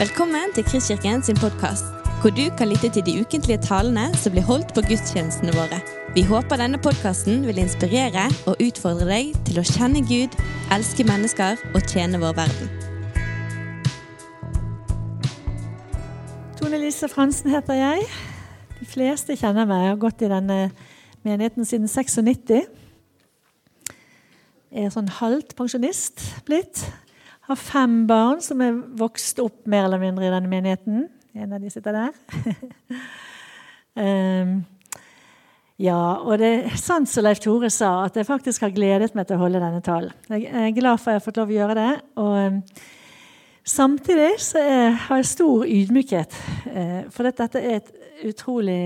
Velkommen til Kristkirken sin podkast, hvor du kan lytte til de ukentlige talene som blir holdt på gudstjenestene våre. Vi håper denne podkasten vil inspirere og utfordre deg til å kjenne Gud, elske mennesker og tjene vår verden. Tone Lise Fransen heter jeg. De fleste kjenner meg. Jeg har gått i denne menigheten siden 96. Jeg er sånn halvt pensjonist blitt. Har fem barn som er vokst opp mer eller mindre i denne menigheten. En av de sitter der. um, ja, og det er sant som Leif Tore sa, at jeg faktisk har gledet meg til å holde denne talen. Jeg er glad for at jeg har fått lov å gjøre det. og... Um, Samtidig så er, har jeg stor ydmykhet, eh, for dette er et utrolig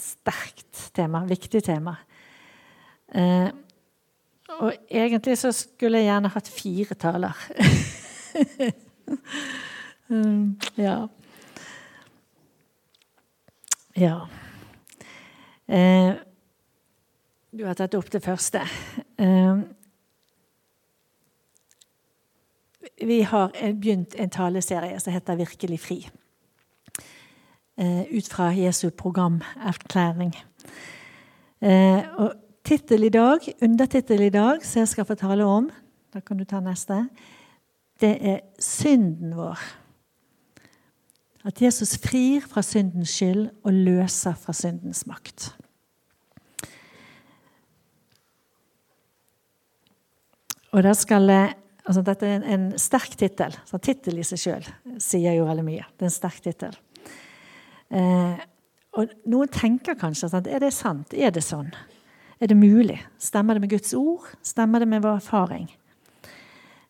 sterkt tema, viktig tema. Eh, og egentlig så skulle jeg gjerne hatt fire taler. ja. Ja. Eh, du har tatt opp det første. Eh, vi har begynt en taleserie som heter 'Virkelig fri'. ut fra Jesu programerklæring. og tittel i dag, undertittel i dag, som jeg skal få tale om, da kan du ta neste, det er synden vår. At Jesus frir fra syndens skyld og løser fra syndens makt. Og der skal Altså, dette er en, en sterk tittel. Tittel i seg sjøl sier jo veldig mye. Det er en sterk tittel. Eh, og noen tenker kanskje at er det sant? Er det sånn? Er det mulig? Stemmer det med Guds ord? Stemmer det med vår erfaring?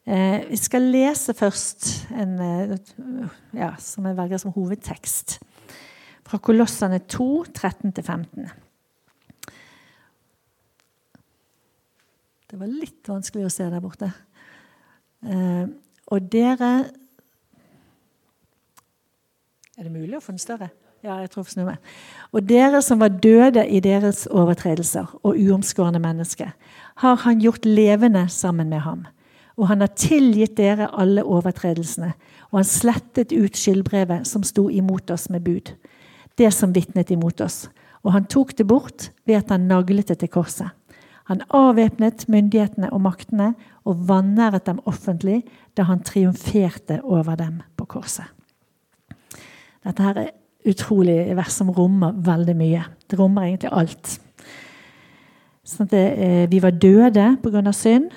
Eh, vi skal lese først en eh, ja, som jeg velger som hovedtekst. Fra Kolossene 2, 13-15. Det var litt vanskelig å se der borte. Eh, og dere Er det mulig å få den større? Ja, jeg tror snur meg. Og dere som var døde i deres overtredelser og uomskårne mennesker, har han gjort levende sammen med ham. Og han har tilgitt dere alle overtredelsene, og han slettet ut skyldbrevet som sto imot oss med bud, det som vitnet imot oss. Og han tok det bort ved at han naglet det til korset. Han avvæpnet myndighetene og maktene og vanæret dem offentlig da han triumferte over dem på korset. Dette her er utrolig vers som rommer veldig mye. Det rommer egentlig alt. Sånn det, eh, vi var døde pga. synd.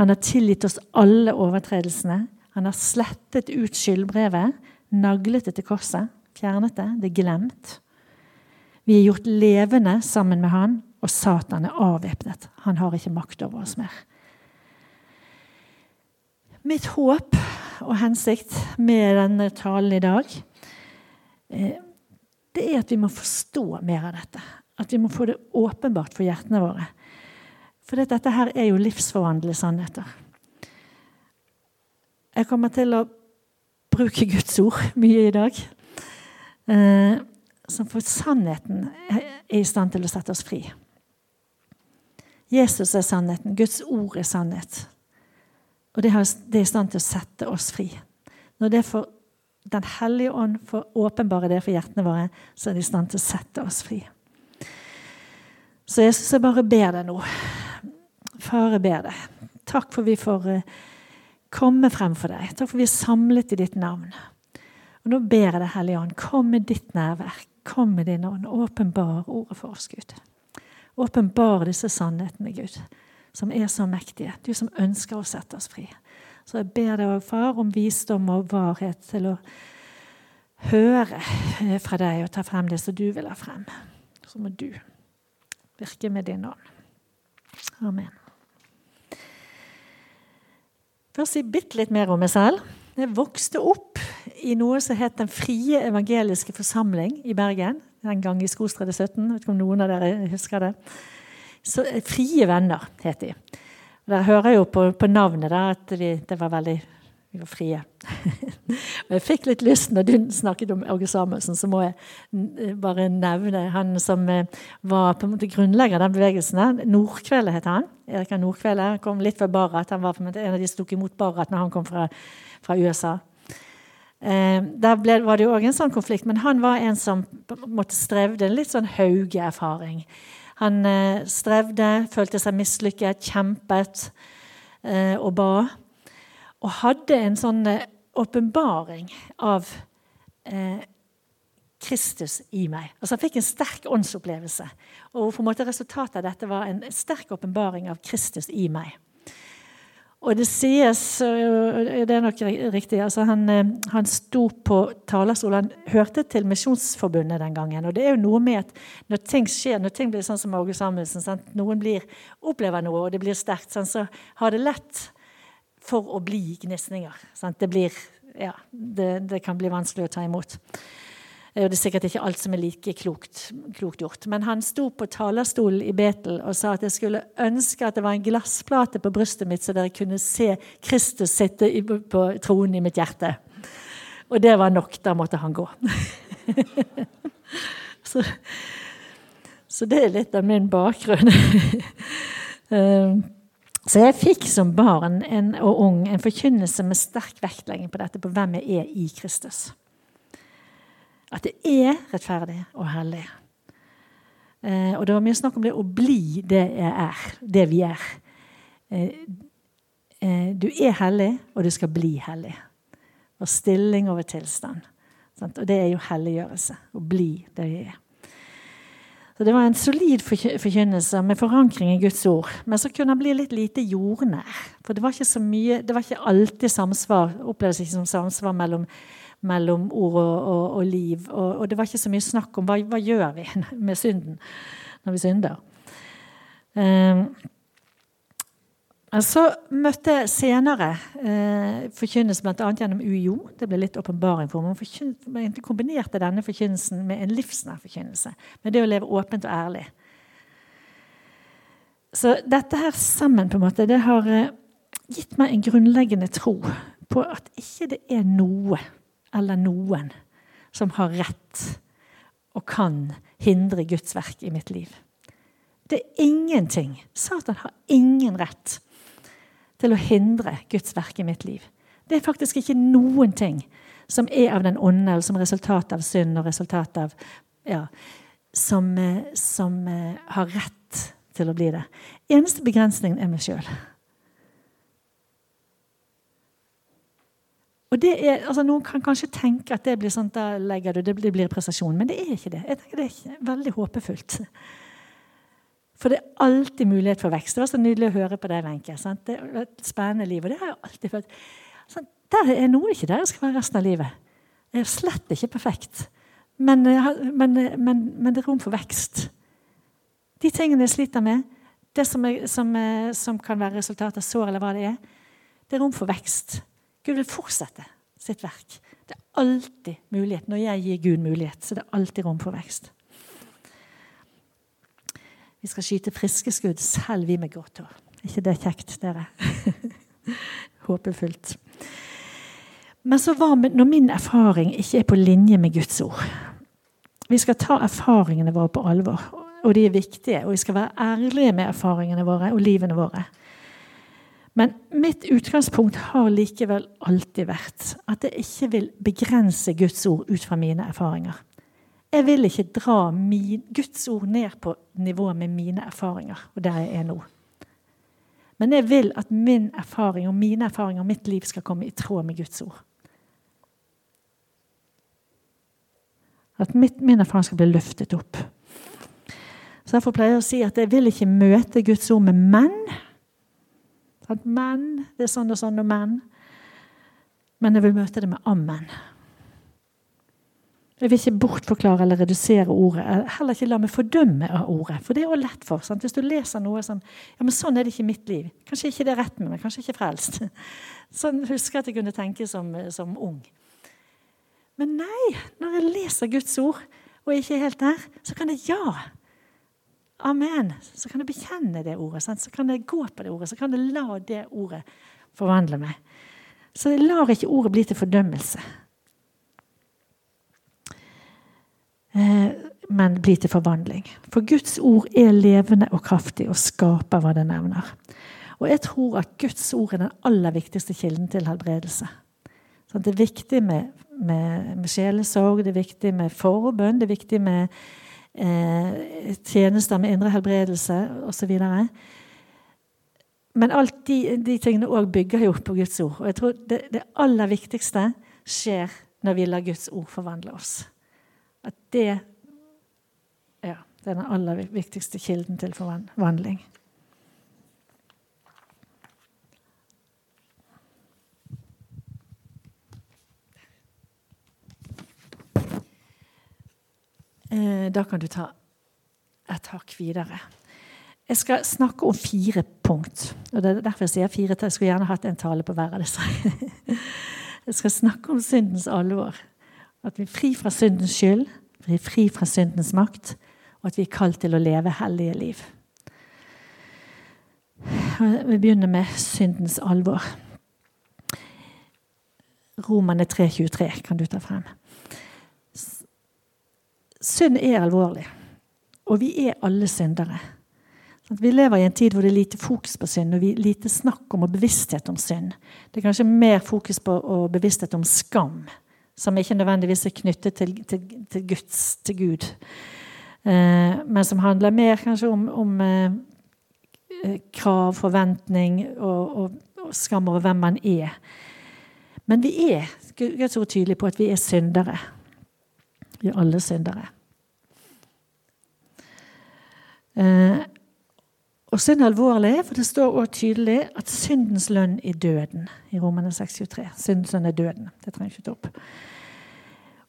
Han har tilgitt oss alle overtredelsene. Han har slettet ut skyldbrevet, naglet det til korset, fjernet det. Det er glemt. Vi er gjort levende sammen med han og Satan er avvæpnet. Han har ikke makt over oss mer. Mitt håp og hensikt med denne talen i dag, eh, det er at vi må forstå mer av dette. At vi må få det åpenbart for hjertene våre. For dette her er jo livsforvandlende sannheter. Jeg kommer til å bruke Guds ord mye i dag. Eh, som for sannheten er i stand til å sette oss fri. Jesus er sannheten. Guds ord er sannhet. Og det er i stand til å sette oss fri. Når det får, Den hellige ånd får åpenbare det for hjertene våre, så er det i stand til å sette oss fri. Så Jesus, jeg bare ber deg nå. Far, jeg ber deg. Takk for vi får eh, komme frem for deg. Takk for vi er samlet i ditt navn. Og Nå ber jeg deg, Hellige Ånd, kom med ditt nærvær. Kom med din ånd. Åpenbar ordet for oss, Gud. Åpenbar disse sannhetene, Gud, som er så mektige. Du som ønsker å sette oss fri. Så jeg ber deg, far, om visdom og varhet til å høre eh, fra deg og ta frem det som du vil ha frem. Så må du virke med din ånd. Amen. Først si bitte litt mer om meg selv. Jeg vokste opp i noe som het Den frie evangeliske forsamling i Bergen den gang i Skostredet 17. Jeg vet ikke om noen av dere husker det. Så, eh, frie venner het de. Der hører jeg jo på, på navnet da, at vi, det var veldig vi var frie. og jeg fikk litt lyst når du snakket om Åge Samuelsen, så må jeg eh, bare nevne han som eh, var på en måte grunnlegger den bevegelsen. Nordkvelde het han. Erika Nordkvelde kom litt fra Barat. Han var en måte en av de som tok imot Barat når han kom fra, fra USA. Eh, der ble, var det jo òg en sånn konflikt, men han var en som måtte strevde en litt sånn Hauge-erfaring. Han eh, strevde, følte seg mislykket, kjempet eh, og ba. Og hadde en sånn eh, åpenbaring av eh, Kristus i meg. Altså Han fikk en sterk åndsopplevelse. Og på en måte resultatet av dette var en sterk åpenbaring av Kristus i meg. Og det sies, det er nok riktig altså han, eh, han sto på talerstolen. Han hørte til Misjonsforbundet den gangen. Og det er jo noe med at når ting skjer, når ting blir sånn som Åge Samuelsen, sant? noen blir, opplever noe, og det blir sterkt, sånn, så har det lett for å bli gnisninger. Det, ja, det, det kan bli vanskelig å ta imot. Og det er sikkert ikke alt som er like klokt, klokt, gjort. Men han sto på talerstolen i Betel og sa at jeg skulle ønske at det var en glassplate på brystet mitt, så dere kunne se Kristus sitte på tronen i mitt hjerte. Og det var nok. Da måtte han gå. så, så, det er litt av min bakgrunn. Så jeg fikk som barn en, og ung en forkynnelse med sterk vektlegging på dette, på hvem jeg er i Kristus. At det er rettferdig og hellig. Eh, og det var mye snakk om det å bli det jeg er, det vi er. Eh, eh, du er hellig, og du skal bli hellig. Og stilling over tilstand. Sant? Og det er jo helliggjørelse. Å bli det vi er. Så Det var en solid forkynnelse med forankring i Guds ord. Men så kunne han bli litt lite jordnær. For det var ikke så mye, det var ikke alltid samsvar, opplevdes ikke som samsvar mellom mellom ord og, og, og liv. Og, og, det var ikke så mye snakk om hva, hva gjør vi med synden når vi synder. Um, så møtte jeg senere eh, forkynnelse bl.a. gjennom UiO. Det ble litt åpenbaring for meg. Jeg kombinerte denne forkynnelsen med en livsnær forkynnelse. Med det å leve åpent og ærlig. Så dette her sammen på en måte, det har eh, gitt meg en grunnleggende tro på at ikke det er noe eller noen som har rett og kan hindre Guds verk i mitt liv. Det er ingenting. Satan har ingen rett til å hindre Guds verk i mitt liv. Det er faktisk ikke noen ting som er av den onde, eller som resultat av synd og resultat av ja, som, eh, som, eh, har rett til å bli det. Eneste begrensningen er meg sjøl. Og det er, altså Noen kan kanskje tenke at det blir sånn, da legger du, det blir, prestasjon. Men det er ikke det. Jeg tenker Det er veldig håpefullt. For det er alltid mulighet for vekst. Det var så nydelig å høre på deg, Wenche. Det er et spennende liv. Og det har jeg alltid følt. Sånn, der er noe ikke der jeg skal være resten av livet. Jeg er slett ikke perfekt. Men, men, men, men det er rom for vekst. De tingene jeg sliter med, det som, er, som, som kan være resultat av sår, eller hva det er, det er rom for vekst. Gud vil fortsette sitt verk. Det er alltid mulighet. Når jeg gir Gud mulighet, så det er alltid rom for vekst. Vi skal skyte friske skudd, selv vi med grått hår. ikke det kjekt, dere? Håpefullt. Men så hva når min erfaring ikke er på linje med Guds ord? Vi skal ta erfaringene våre på alvor, og de er viktige. Og vi skal være ærlige med erfaringene våre og livene våre. Men mitt utgangspunkt har likevel alltid vært at jeg ikke vil begrense Guds ord ut fra mine erfaringer. Jeg vil ikke dra min, Guds ord ned på nivået med mine erfaringer og der jeg er nå. Men jeg vil at min erfaring og mine erfaringer og mitt liv skal komme i tråd med Guds ord. At mitt, min erfaring skal bli løftet opp. Så Derfor pleier jeg å si at jeg vil ikke møte Guds ord med menn at menn det er sånn og sånn og menn. Men jeg vil møte det med ammen. Jeg vil ikke bortforklare eller redusere ordet. Heller ikke la meg fordømme av ordet. For det er jo lett for. Sant? Hvis du leser noe som Ja, men sånn er det ikke i mitt liv. Kanskje ikke det er rett med meg. Kanskje ikke frelst. Sånn husker jeg at jeg kunne tenke som, som ung. Men nei, når jeg leser Guds ord og ikke er helt der, så kan jeg ja. Amen. Så kan jeg bekjenne det ordet. Sant? Så kan jeg gå på det ordet. Så kan jeg la det ordet forvandle meg. Så jeg lar ikke ordet bli til fordømmelse. Eh, men bli til forvandling. For Guds ord er levende og kraftig og skaper hva det nevner. Og jeg tror at Guds ord er den aller viktigste kilden til helbredelse. Det er viktig med med, med sjelesorg, det er viktig med forbønn, det er viktig med eh, tjenester med indre helbredelse osv. Men alt de, de tingene òg bygger jo på Guds ord. Og jeg tror det, det, aller viktigste skjer når vi lar Guds ord forvandle oss. At det, ja, det er den aller viktigste kilden til forvandling. Eh, da kan du ta et hakk videre. Jeg skal snakke om fire punkt. og det er derfor Jeg sier fire, jeg skulle gjerne hatt en tale på hver av disse. Jeg skal snakke om syndens alvor. At vi er fri fra syndens skyld, vi er fri fra syndens makt, og at vi er kalt til å leve hellige liv. Vi begynner med syndens alvor. Romane 3.23 kan du ta frem. Synd er alvorlig, og vi er alle syndere. Vi lever i en tid hvor det er lite fokus på synd, og vi lite snakk om og bevissthet om synd. Det er kanskje mer fokus på og bevissthet om skam, som ikke nødvendigvis er knyttet til, til, til Guds, til Gud. Eh, men som handler mer kanskje om, om eh, krav, forventning og, og, og, skam over hvem man er. Men vi er Guds ord tydelig på at vi er syndere. Vi er alle syndere. Eh, synd er alvorlig, for det står også tydelig at syndens lønn er døden. I Romane 6,23. Syndens lønn er døden. Det trenger ikke ta opp.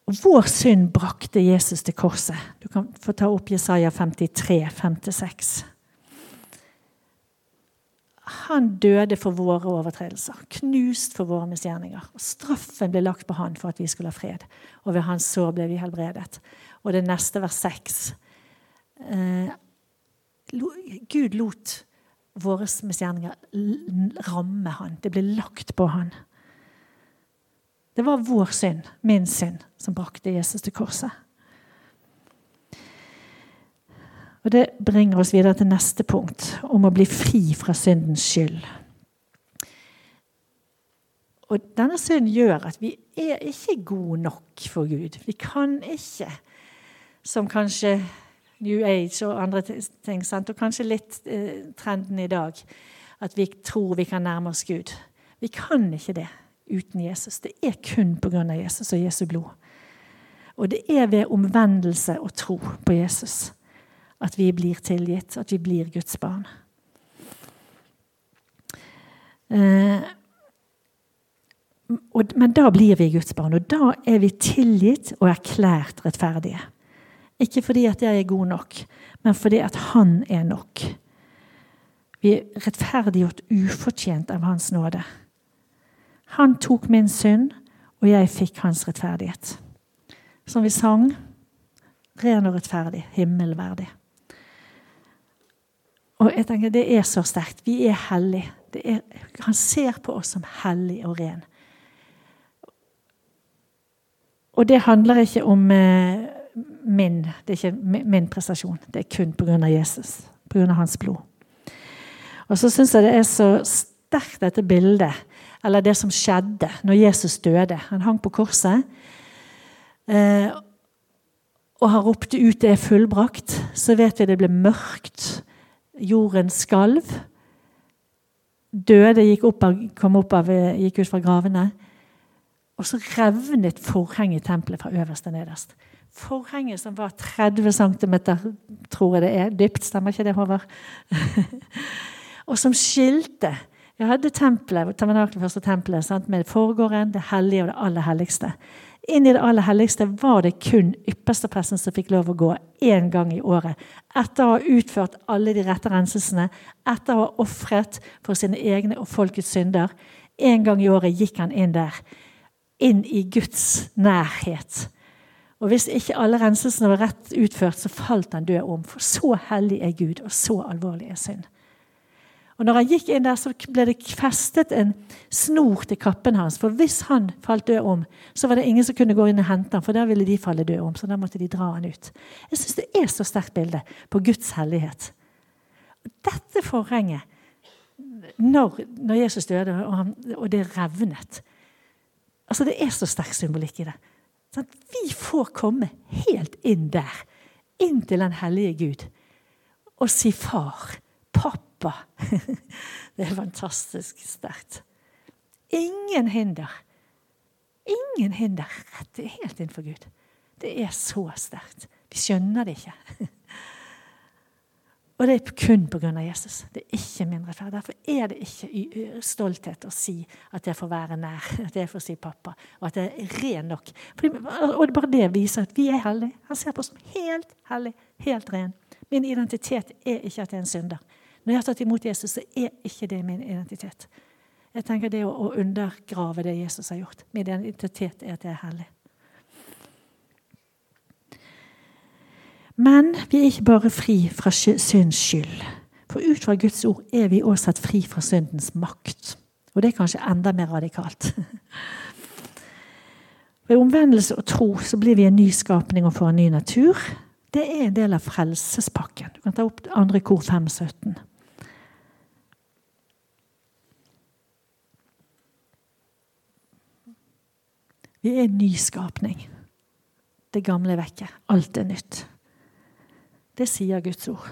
Og vår synd brakte Jesus til korset. Du kan få ta opp Jesaja 53, 5-6. Han døde for våre overtredelser, knust for våre misgjerninger. Straffen ble lagt på han for at vi skulle ha fred. Og ved hans sår ble vi helbredet. Og det neste vers 6. Eh, Gud lot våre misgjerninger ramme han. Det ble lagt på han. Det var vår synd, min synd, som brakte Jesus til korset. Og Det bringer oss videre til neste punkt, om å bli fri fra syndens skyld. Og Denne synden gjør at vi er ikke gode nok for Gud. Vi kan ikke, som kanskje New Age og andre ting. Sant? Og kanskje litt eh, trenden i dag. At vi tror vi kan nærme oss Gud. Vi kan ikke det uten Jesus. Det er kun pga. Jesus og Jesu blod. Og det er ved omvendelse og tro på Jesus at vi blir tilgitt, at vi blir Guds barn. Eh, og, men da blir vi Guds barn, og da er vi tilgitt og erklært rettferdige. Ikke fordi at jeg er god nok, men fordi at han er nok. Vi er rettferdiggjort ufortjent av Hans nåde. Han tok min synd, og jeg fikk hans rettferdighet. Som vi sang ren og rettferdig, himmelverdig. Og jeg tenker Det er så sterkt. Vi er hellige. Han ser på oss som hellige og ren. Og det handler ikke om eh, min, det er ikke min prestasjon. Det er kun pga. Jesus. Pga. hans blod. Og så syns jeg det er så sterkt, dette bildet, eller det som skjedde når Jesus døde. Han hang på korset. Eh, og han ropte ut 'det er fullbrakt'. Så vet vi det ble mørkt. Jorden skalv. Døde gikk, opp av, kom opp av, gikk ut fra gravene. Og så revnet forhenget i tempelet fra øverst til nederst forhenget som var 30 cm, tror jeg det er, dypt. Stemmer ikke det, Håvard? og som skilte. Jeg hadde tempelet, det første tempelet sant, med forgården, det hellige og det aller helligste. Inn i det aller helligste var det kun ypperstepresten som fikk lov å gå én gang i året. Etter å ha utført alle de rette renselsene, etter å ha ofret for sine egne og folkets synder. En gang i året gikk han inn der. Inn i Guds nærhet. Og hvis ikke alle renselsene var rett utført, så falt han død om. For så hellig er Gud, og så alvorlig er synd. Og når han gikk inn der, så ble det festet en snor til kappen hans. For hvis han falt død om, så var det ingen som kunne gå inn og hente ham, for der ville de falle død om. Så da måtte de dra han ut. Jeg syns det er så sterkt bilde på Guds hellighet. Dette forhenget, når, når Jesus døde, og, han, og det revnet Altså, Det er så sterk symbolikk i det. Sånn, vi får komme helt inn der. Inn til den hellige Gud. Og si far. Pappa. Det er fantastisk sterkt. Ingen hinder. Ingen hinder. Rett helt innenfor Gud. Det er så sterkt. Vi skjønner det ikke. Og det er kun pga. Jesus. Det er ikke min rettferd. Derfor er det ikke stolthet å si at jeg får være nær, at jeg får si pappa, og at jeg er ren nok. Fordi, og bare det viser at vi er hellige. Han ser på oss som helt hellig, helt ren. Min identitet er ikke at jeg er en synder. Når jeg har tatt imot Jesus, så er ikke det min identitet. Jeg tenker Det å undergrave det Jesus har gjort. Min identitet er at jeg er hellig. Men vi er ikke bare fri fra synds skyld. For ut fra Guds ord er vi også satt fri fra syndens makt. Og det er kanskje enda mer radikalt. Ved omvendelse og tro så blir vi en ny skapning og får en ny natur. Det er en del av frelsespakken. Du kan ta opp andre kor 517. Vi er en ny skapning. Det gamle er vekke. Alt er nytt. Det sier Guds ord.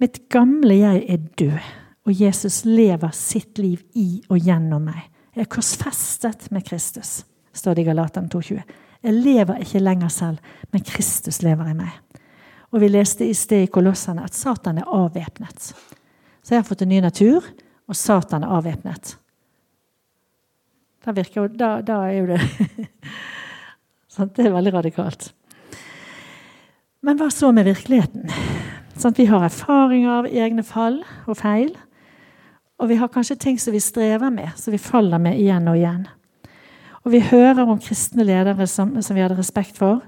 Mitt gamle jeg er død, og Jesus lever sitt liv i og gjennom meg. Jeg er korsfestet med Kristus, står det i Galateren 2,20. Jeg lever ikke lenger selv, men Kristus lever i meg. Og vi leste i sted i Kolossene at Satan er avvæpnet. Så jeg har fått en ny natur, og Satan er avvæpnet. Da, virker, da, da er jo det Det er veldig radikalt. Men hva så med virkeligheten? Sånn, vi har erfaringer av egne fall og feil. Og vi har kanskje ting som vi strever med, som vi faller med igjen og igjen. Og vi hører om kristne ledere som, som vi hadde respekt for,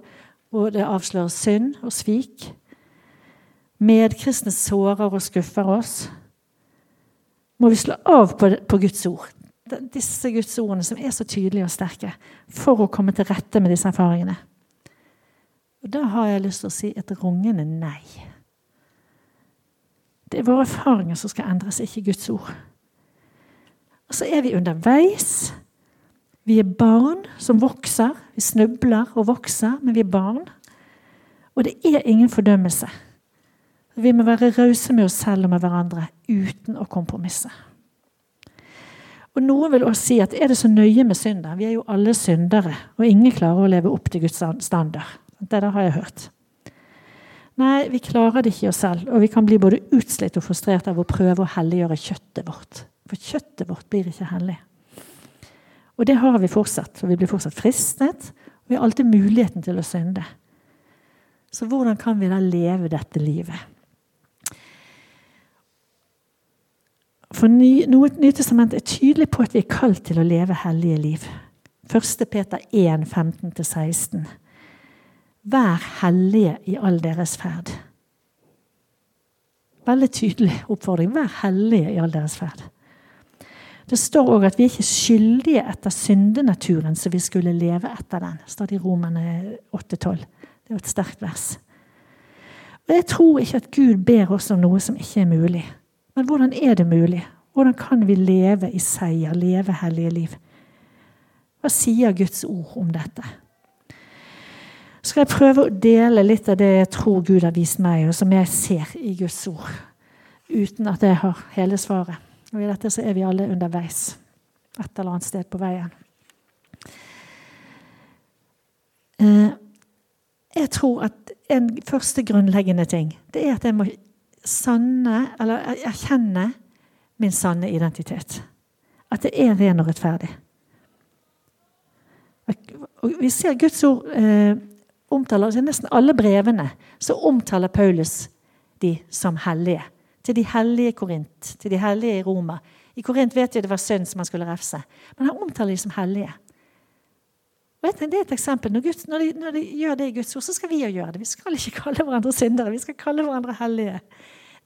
hvor det avslører synd og svik. Medkristne sårer og skuffer oss. Må vi slå av på, på Guds ord, disse Guds ordene som er så tydelige og sterke, for å komme til rette med disse erfaringene? Og Da har jeg lyst til å si et rungende nei. Det er våre erfaringer som skal endres, ikke Guds ord. Og så er vi underveis. Vi er barn som vokser. Vi snubler og vokser, men vi er barn. Og det er ingen fordømmelse. Vi må være rause med oss selv og med hverandre uten å kompromisse. Og Noen vil også si at er det så nøye med synder? Vi er jo alle syndere, og ingen klarer å leve opp til Guds standard. Det der har jeg hørt. Nei, vi klarer det ikke oss selv, og vi kan bli både utslitt og frustrert av å prøve å helliggjøre kjøttet vårt. For kjøttet vårt blir ikke hellig. Og det har vi fortsatt. Og vi blir fortsatt fristet. Og vi har alltid muligheten til å synde. Så hvordan kan vi da leve dette livet? For Nytestamentet er tydelig på at vi er kalt til å leve hellige liv. 1. Peter 1, 15-16. Vær hellige i all deres ferd. Veldig tydelig oppfordring. Vær hellige i all deres ferd. Det står òg at vi er ikke skyldige etter syndenaturen, så vi skulle leve etter den. Det står i Romerne 8,12. Det er jo et sterkt vers. Og Jeg tror ikke at Gud ber oss om noe som ikke er mulig. Men hvordan er det mulig? Hvordan kan vi leve i seier, leve hellige liv? Hva sier Guds ord om dette? Skal jeg prøve å dele litt av det jeg tror Gud har vist meg, og som jeg ser i Guds ord, uten at jeg har hele svaret. Og I dette så er vi alle underveis et eller annet sted på veien. Eh, jeg tror at en første grunnleggende ting det er at jeg må sanne, eller erkjenne min sanne identitet. At det er ren og rettferdig. Og vi ser Guds ord eh, omtaler i nesten alle brevene så omtaler Paulus de som hellige. Til de hellige i Korint, til de hellige i Roma. I Korint vet vi det var synd som han skulle refse. Men han omtaler de som hellige. Og jeg Det er et eksempel. Når, Gud, når, de, når, de, gjør det i Guds ord, så skal vi jo gjøre det. Vi skal ikke kalle hverandre syndere. Vi skal kalle hverandre hellige.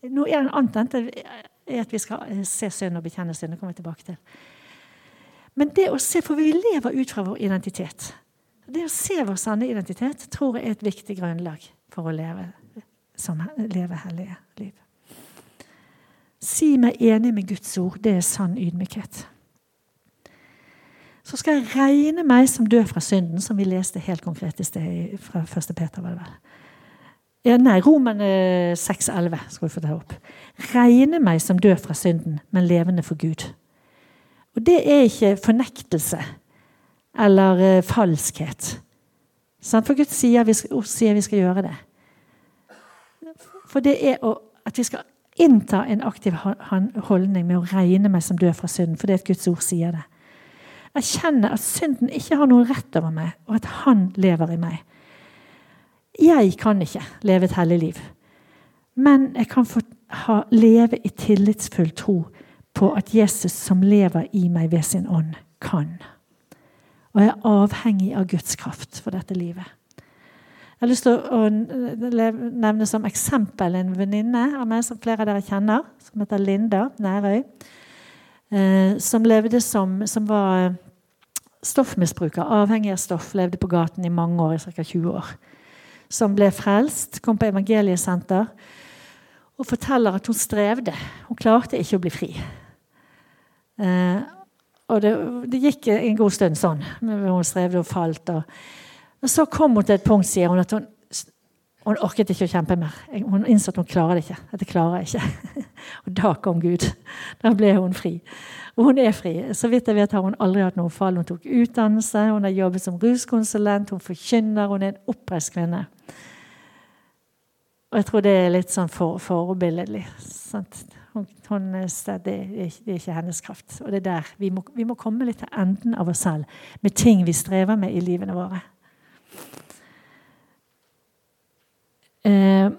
Noe annet er at vi skal eh, se synd og bekjenne synd. Det kommer vi tilbake til. Men det å se, for vi lever ut fra vår identitet. Det å se vår sanne identitet tror jeg er et viktig grunnlag for å leve som leve hellige liv. Si meg enig med Guds ord. Det er sann ydmykhet. så skal jeg regne meg som død fra synden, som vi leste helt konkret i sted fra 1. Peter. var det vel. Ja, nei, Roman 6,11 skal vi få ta opp. Regne meg som død fra synden, men levende for Gud. Og det er ikke fornektelse eller uh, falskhet. For Gud sier vi, sier vi skal gjøre det. For det er at vi skal innta en aktiv holdning med å regne meg som død fra synden, fordi at Guds ord sier det. Erkjenne at synden ikke har noen rett over meg, og at han lever i meg. Jeg kan ikke leve et hellig liv, men jeg kan få ha, leve i tillitsfull tro på at Jesus som lever i meg ved sin ånd, kan. Og jeg er avhengig av Guds kraft for dette livet. Jeg har lyst til å nevne som eksempel en venninne av meg som flere av dere kjenner, som heter Linda Nærøy. Eh, som levde som, som var stoffmisbruker, avhengig av stoff, levde på gaten i mange år, i ca. 20 år. Som ble frelst, kom på evangeliesenter og forteller at hun strevde. Hun klarte ikke å bli fri. Og det, det, gikk en god stund sånn. Hun strevde og falt. Og, og, så kom hun til et punkt, sier hun, at hun, hun orket ikke å kjempe mer. Hun innså at hun klarer det ikke. Dette klarer jeg ikke. og da kom Gud. Da ble hun fri. Og hun er fri. Så vidt jeg vet har hun aldri hatt noe fall. Hun tok utdannelse, hun har jobbet som ruskonsulent, hun forkynner, hun er en oppreist kvinne. Og jeg tror det er litt sånn for, forbilledlig. Sant? Hun, det, er, ikke hennes kraft. Og det er der vi må, vi må komme litt til enden av oss selv med ting vi strever med i livene våre. Eh,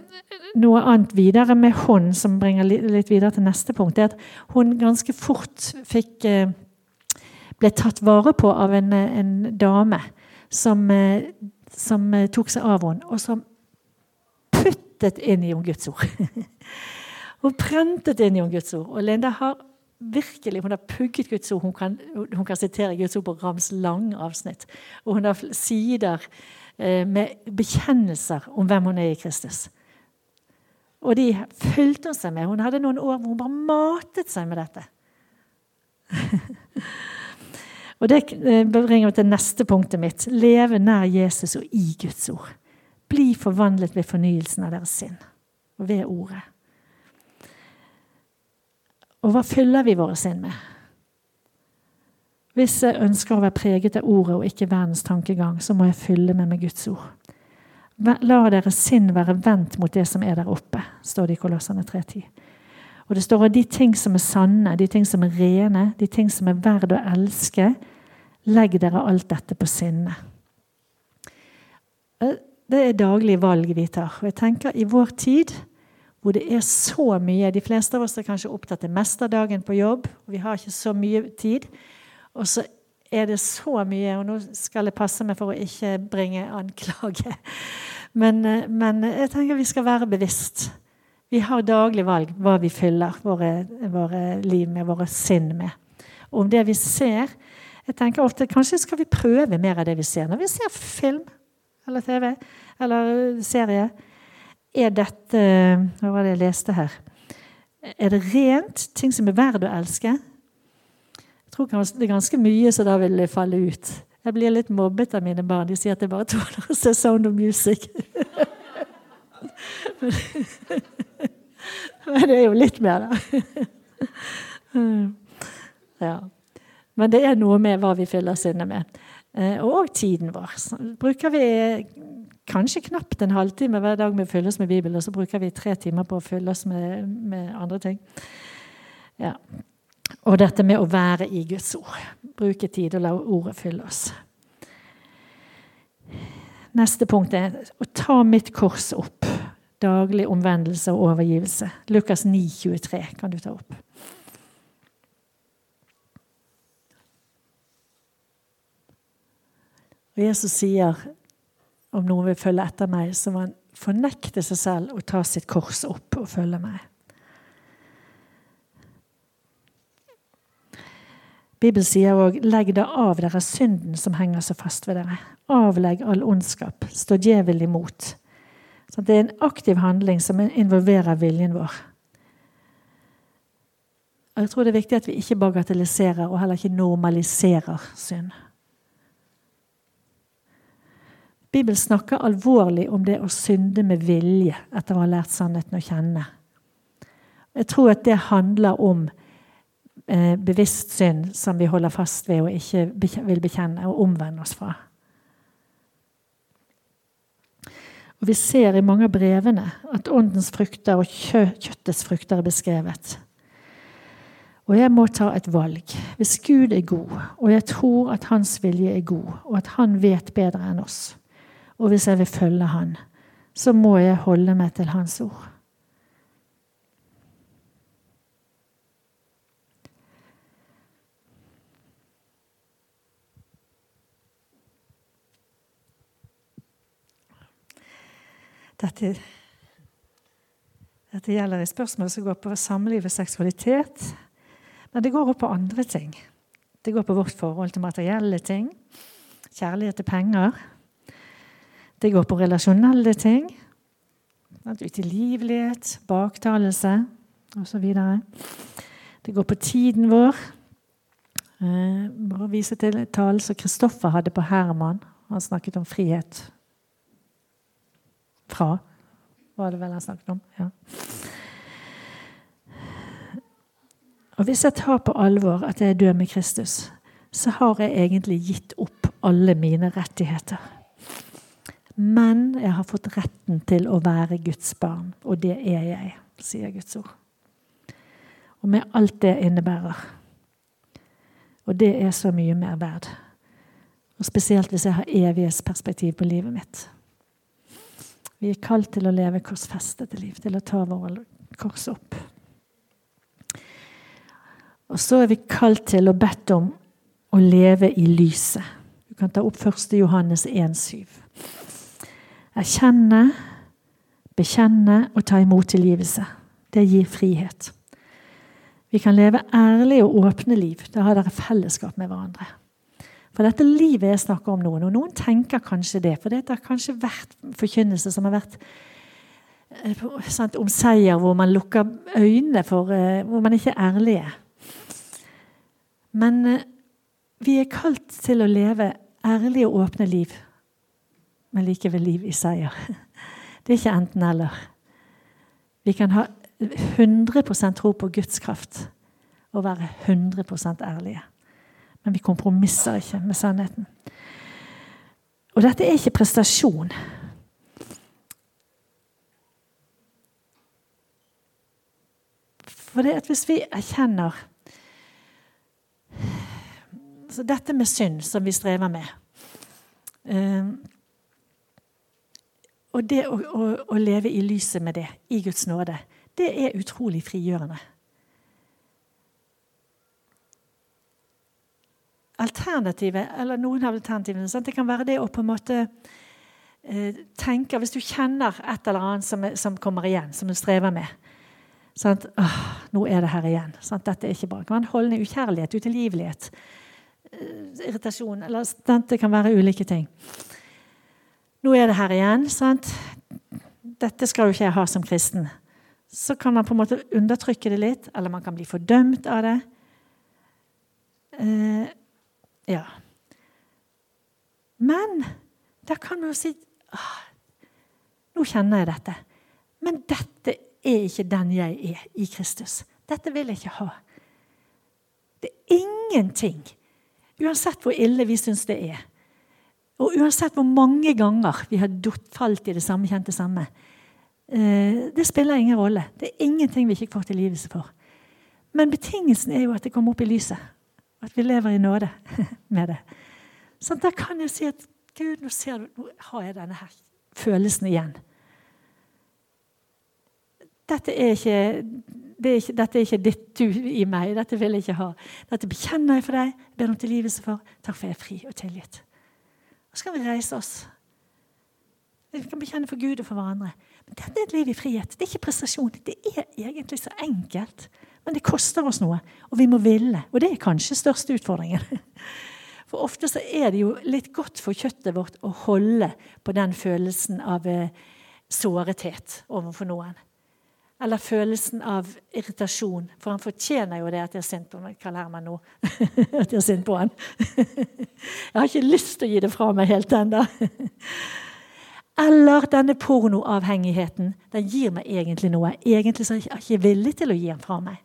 noe annet videre med hun, som bringer litt videre til neste punkt, er at hun ganske fort fikk eh, ble tatt vare på av en, en dame som, eh, som, tok seg av henne, og som puttet inn i henne Guds ord. Hun prentet inn i Guds ord. Og Linda har virkelig, hun har pugget Guds ord. Hun kan, hun kan sitere Guds ord på rams lang avsnitt. Og hun har sider eh, med bekjennelser om hvem hun er i Kristus. Og de fulgte hun seg med. Hun hadde noen år hvor hun bare matet seg med dette. og Det eh, bringer meg til neste punktet mitt. Leve nær Jesus og i Guds ord. Bli forvandlet ved fornyelsen av deres sinn og ved ordet. Og hva fyller vi våre sinn med? Hvis jeg ønsker å være preget av ordet og ikke verdens tankegang, så må jeg fylle meg med Guds ord. La deres sinn være vendt mot det som er der oppe, står det i Kolossene 3.10. Og det står at de ting som er sanne, de ting som er rene, de ting som er verd å elske, legg dere alt dette på sinne. Eh, det er daglige valg vi tar. Og jeg tenker i vår tid hvor det er så mye De fleste av oss er kanskje opptatt av dagen på jobb. og Vi har ikke så mye tid. Og så er det så mye Og nå skal jeg passe meg for å ikke bringe anklage. Men, men jeg tenker vi skal være bevisst. Vi har daglig valg hva vi fyller våre, våre liv med, våre sinn med. Og om det vi ser jeg tenker ofte Kanskje skal vi prøve mer av det vi ser. Når vi ser film eller TV eller serie, er dette Hva var det jeg leste her? Er det rent? Ting som er verd å elske? Jeg tror det er ganske mye som da vil falle ut. Jeg blir litt mobbet av mine barn. De sier at det bare tåler å se Sound of Music. Men det er jo litt mer, da. Ja. Men det er noe med hva vi fyller sinnet med. Eh, og tiden vår. Bruker vi kanskje knapt en halvtime hver dag med å oss med Bibelen, og så bruker vi tre timer på å fylle oss med, med andre ting. Ja. Og dette med å være i Guds ord. Bruke tid og la ordet fylle oss. Neste punkt er å ta mitt kors opp. Daglig omvendelse og overgivelse. Lukas 9, 23 kan du ta opp. Og Jesus sier om noen vil følge etter meg, så må han fornekte seg selv og ta sitt kors opp og følge meg. Bibelen sier òg 'legg da av dere synden som henger så fast ved dere'. Avlegg all ondskap. Stå djevelen imot. Så det er en aktiv handling som involverer viljen vår. Og jeg tror det er viktig at vi ikke bagatelliserer og heller ikke normaliserer synd. Bibelen snakker alvorlig om det å synde med vilje etter å ha lært sannheten å kjenne. Jeg tror at det handler om eh, bevisst synd som vi holder fast ved og ikke vil bekjenne og omvende oss fra. Og Vi ser i mange av brevene at åndens frukter og kjøttets frukter er beskrevet. Og jeg må ta et valg. Hvis Gud er god, og jeg tror at hans vilje er god, og at han vet bedre enn oss, og hvis jeg vil følge han, så må jeg holde meg til hans ord. Dette, dette gjelder et spørsmål som går på samliv og seksualitet. Men det går også på andre ting. Det går på vårt forhold til materielle ting. Kjærlighet til penger. Det går på relasjonelle ting. Utilgivelighet, baktalelse osv. Det går på tiden vår. Eh, bare vise til talen som Kristoffer hadde på Herman. Han snakket om frihet fra, var det vel han snakket om. Ja. Og Hvis jeg tar på alvor at jeg er med Kristus, så har jeg egentlig gitt opp alle mine rettigheter. Men jeg har fått retten til å være Guds barn, og det er jeg, sier Guds ord. Og med alt det innebærer. Og det er så mye mer verd. Og Spesielt hvis jeg har evighetsperspektiv på livet mitt. Vi er kalt til å leve korsfestete liv, til å ta våre kors opp. Og så er vi kalt til og bedt om å leve i lyset. Du kan ta opp 1. Johannes 1,7. Erkjenne, bekjenne og ta imot tilgivelse. Det gir frihet. Vi kan leve ærlige og åpne liv. Da har dere fellesskap med hverandre. For dette livet jeg snakker om noen, og noen tenker kanskje det. For det har kanskje vært forkynnelse som har vært eh, sant, om seier hvor man lukker øynene for eh, Hvor man ikke er ærlige. Men eh, vi er kalt til å leve ærlige og åpne liv, men likevel liv i seier. Det er ikke enten-eller. Vi kan ha 100% tro på Guds kraft og være 100% ærlige. Men vi kompromisser ikke med sannheten. Og dette er ikke prestasjon. For det at hvis vi erkjenner Dette med synd, som vi strever med um, Og det å, å, å, leve i lyset med det, i Guds nåde, det er utrolig frigjørende. alternativet, eller noen av alternativene. Sant? Det kan være det å på en måte eh, tenke Hvis du kjenner et eller annet som, som kommer igjen, som du strever med sant? Åh, 'Nå er det her igjen.' Sant? Dette er ikke bra. Det kan være en holdende ukjærlighet, utilgivelighet, eh, irritasjon eller? Det kan være ulike ting. Nå er det her igjen. sant? Dette skal jo ikke jeg ha som kristen. Så kan man på en måte undertrykke det litt, eller man kan bli fordømt av det. Eh, ja. Men da kan man jo si ah, Nå kjenner jeg dette. Men dette er ikke den jeg er i Kristus. Dette vil jeg ikke ha. Det er ingenting, uansett hvor ille vi syns det er, og uansett hvor mange ganger vi har falt i det samme, kjent det samme, eh, det spiller ingen rolle. Det er ingenting vi ikke får tilgivelse for. Men betingelsen er jo at det kommer opp i lyset. At vi lever i nåde med det. Så da kan jeg si at Gud, nå, ser nå har jeg denne her følelsen igjen. Dette er ikke, det er ikke, dette er ikke ditt du i meg. Dette vil jeg ikke ha. Dette bekjenner jeg for deg. Ber om tilgivelse for. Takk for jeg er fri og tilgitt. Så skal vi reise oss. Vi kan bekjenne for Gud og for hverandre. Men dette er et liv i frihet. Det er ikke prestasjon. Det er egentlig så enkelt. Men det koster oss noe, og vi må ville. Og det er kanskje største utfordringen. For ofte så er det jo litt godt for kjøttet vårt å holde på den følelsen av eh, sårethet overfor noen. Eller følelsen av irritasjon. For han fortjener jo det at jeg er sint på meg. Karl Herman nå. at jeg er sint på han. jeg har ikke lyst til å gi det fra meg helt ennå. Eller denne pornoavhengigheten. Den gir meg egentlig noe. Egentlig er jeg ikke villig til å gi den fra meg.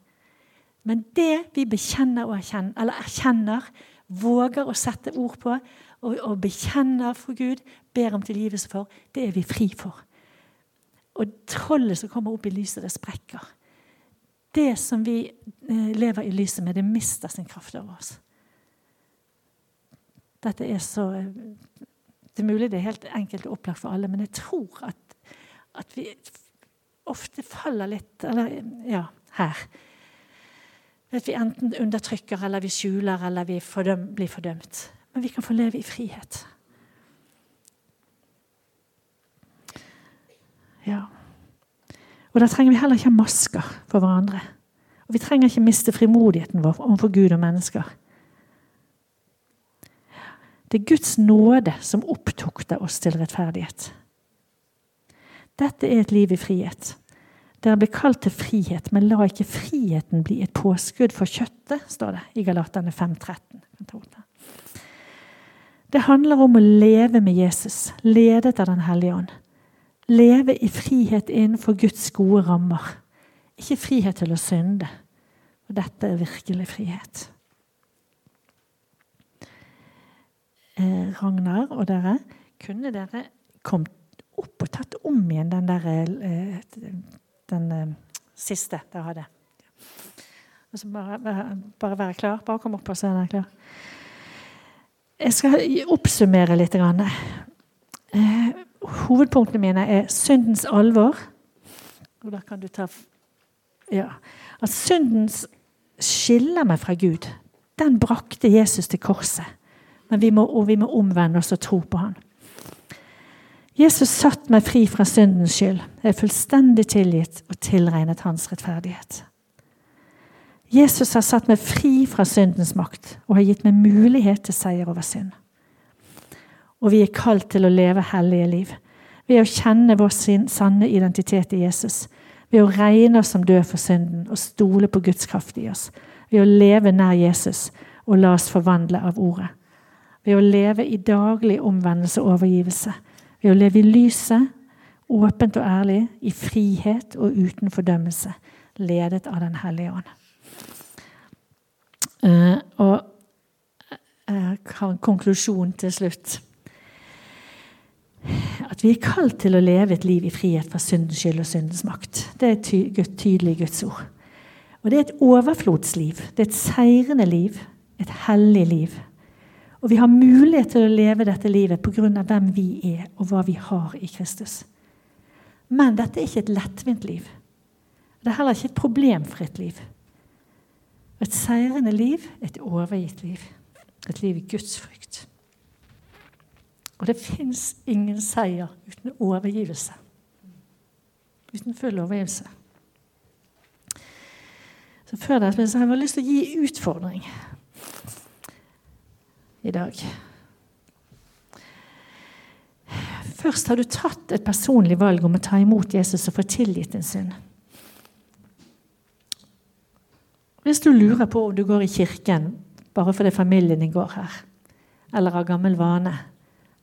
Men det vi bekjenner og erkjenner, eller erkjenner, våger å sette ord på og bekjenner for Gud, ber om tilgivelse for, det er vi fri for. Og trollet som kommer opp i lyset, det sprekker. Det som vi eh, lever i lyset med, det mister sin kraft over oss. Dette er så eh, Det er mulig det er helt enkelt og opplagt for alle, men jeg tror at, at vi ofte faller litt Eller ja, her. At vi enten undertrykker, eller vi skjuler, eller vi fordøm, blir fordømt. Men vi kan få leve i frihet. Ja. Og da trenger vi heller ikke ha masker for hverandre. Og vi trenger ikke miste frimodigheten vår overfor Gud og mennesker. Det er Guds nåde som opptukter oss til rettferdighet. Dette er et liv i frihet. Dere blir kalt til frihet, men la ikke friheten bli et påskudd for kjøttet, står det i Galaterne 5.13. Det handler om å leve med Jesus, ledet av Den hellige ånd. Leve i frihet innenfor Guds gode rammer. Ikke frihet til å synde. Og dette er virkelig frihet. Eh, Ragnar og dere, kunne dere kommet opp og tatt om igjen den der eh, Den eh, siste dere hadde? Altså bare, bare, være klar. Bare kom opp og se er dere klar. Jeg skal oppsummere litt. Eh, hovedpunktene mine er syndens alvor. Og da kan du ta ja, At syndens skiller meg fra Gud. Den brakte Jesus til korset. Men vi må, og vi må omvende oss og tro på han. Jesus satt meg fri fra syndens skyld. Jeg er fullstendig tilgitt og tilregnet hans rettferdighet. Jesus har satt meg fri fra syndens makt og har gitt meg mulighet til seier over synd. Og vi er kalt til å leve hellige liv ved å kjenne vår sanne identitet i Jesus. Ved å regne oss som død for synden og stole på Guds kraft i oss. Ved å leve nær Jesus og la oss forvandle av ordet. Ved å leve i daglig omvendelse og overgivelse. Ved å leve i lyset, åpent og ærlig, i frihet og uten fordømmelse. Ledet av Den hellige ånd. Uh, og jeg har en konklusjon til slutt at vi er kalt til å leve et liv i frihet fra syndens skyld og syndens makt. Det er ty tydelig Guds ord. Og det er et overflodsliv. Det er et seirende liv. Et hellig liv. Og vi har mulighet til å leve dette livet pga. hvem vi er, og hva vi har i Kristus. Men dette er ikke et lettvint liv. Det er heller ikke et problemfritt liv. Et seirende liv, et overgitt liv. Et liv i Guds frykt. Og det fins ingen seier uten overgivelse. Uten full overgivelse. Så før det så har jeg lyst til å gi utfordring i dag. Først har du tatt et personlig valg om å ta imot Jesus og få tilgitt din synd. Hvis du lurer på om du går i kirken bare fordi familien din går her, eller av gammel vane,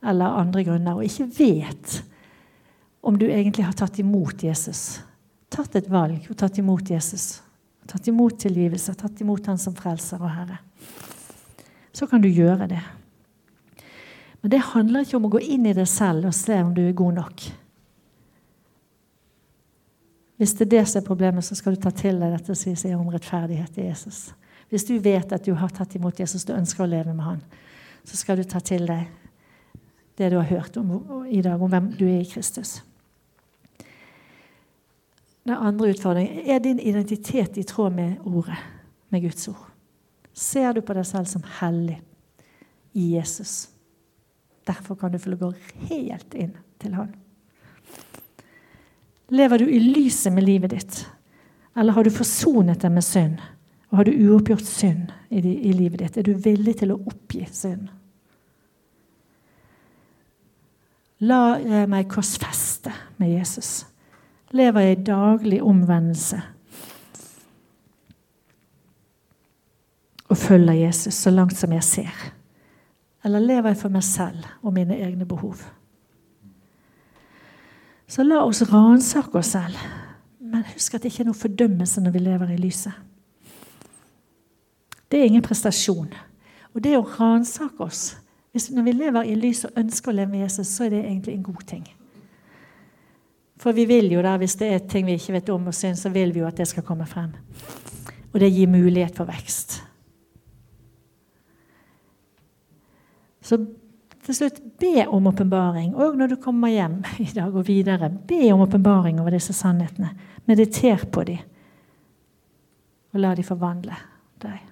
eller andre grunner, og ikke vet om du egentlig har tatt imot Jesus. Tatt et valg og tatt imot Jesus. Tatt imot tilgivelse, tatt imot Han som frelser og Herre. Så kan du gjøre det. Men det handler ikke om å gå inn i deg selv og se om du er god nok. Hvis det er det som er problemet, så skal du ta til deg dette som sier om rettferdighet i Jesus. Hvis du vet at du har tatt imot Jesus, du ønsker å leve med han, så skal du ta til deg det du har hørt om, i dag om hvem du er i Kristus. Den andre utfordringen er din identitet i tråd med ordet, med Guds ord. Ser du på deg selv som hellig i Jesus? Derfor kan du få gå helt inn til Han. Lever du i lyset med livet ditt, eller har du forsonet deg med synd? Og har du uoppgjort synd i, livet ditt? Er du villig til å oppgi synd? La meg korsfeste med Jesus. Lever jeg i daglig omvendelse? Og følger Jesus så langt som jeg ser? Eller lever jeg for meg selv og mine egne behov? Så la oss ransake oss selv. Men husk at det ikke er noe fordømmelse når vi lever i lyset. Det er ingen prestasjon. Og det å ransake oss Når vi lever i lys og ønsker å leve med Jesus, så er det egentlig en god ting. For vi vil jo da, hvis det er ting vi ikke vet om og syns, så vil vi jo at det skal komme frem. Og det gir mulighet for vekst. Så til slutt, be om åpenbaring. Og når du kommer hjem i dag og videre, be om åpenbaring over disse sannhetene. Mediter på dem. Og la dem forvandle deg.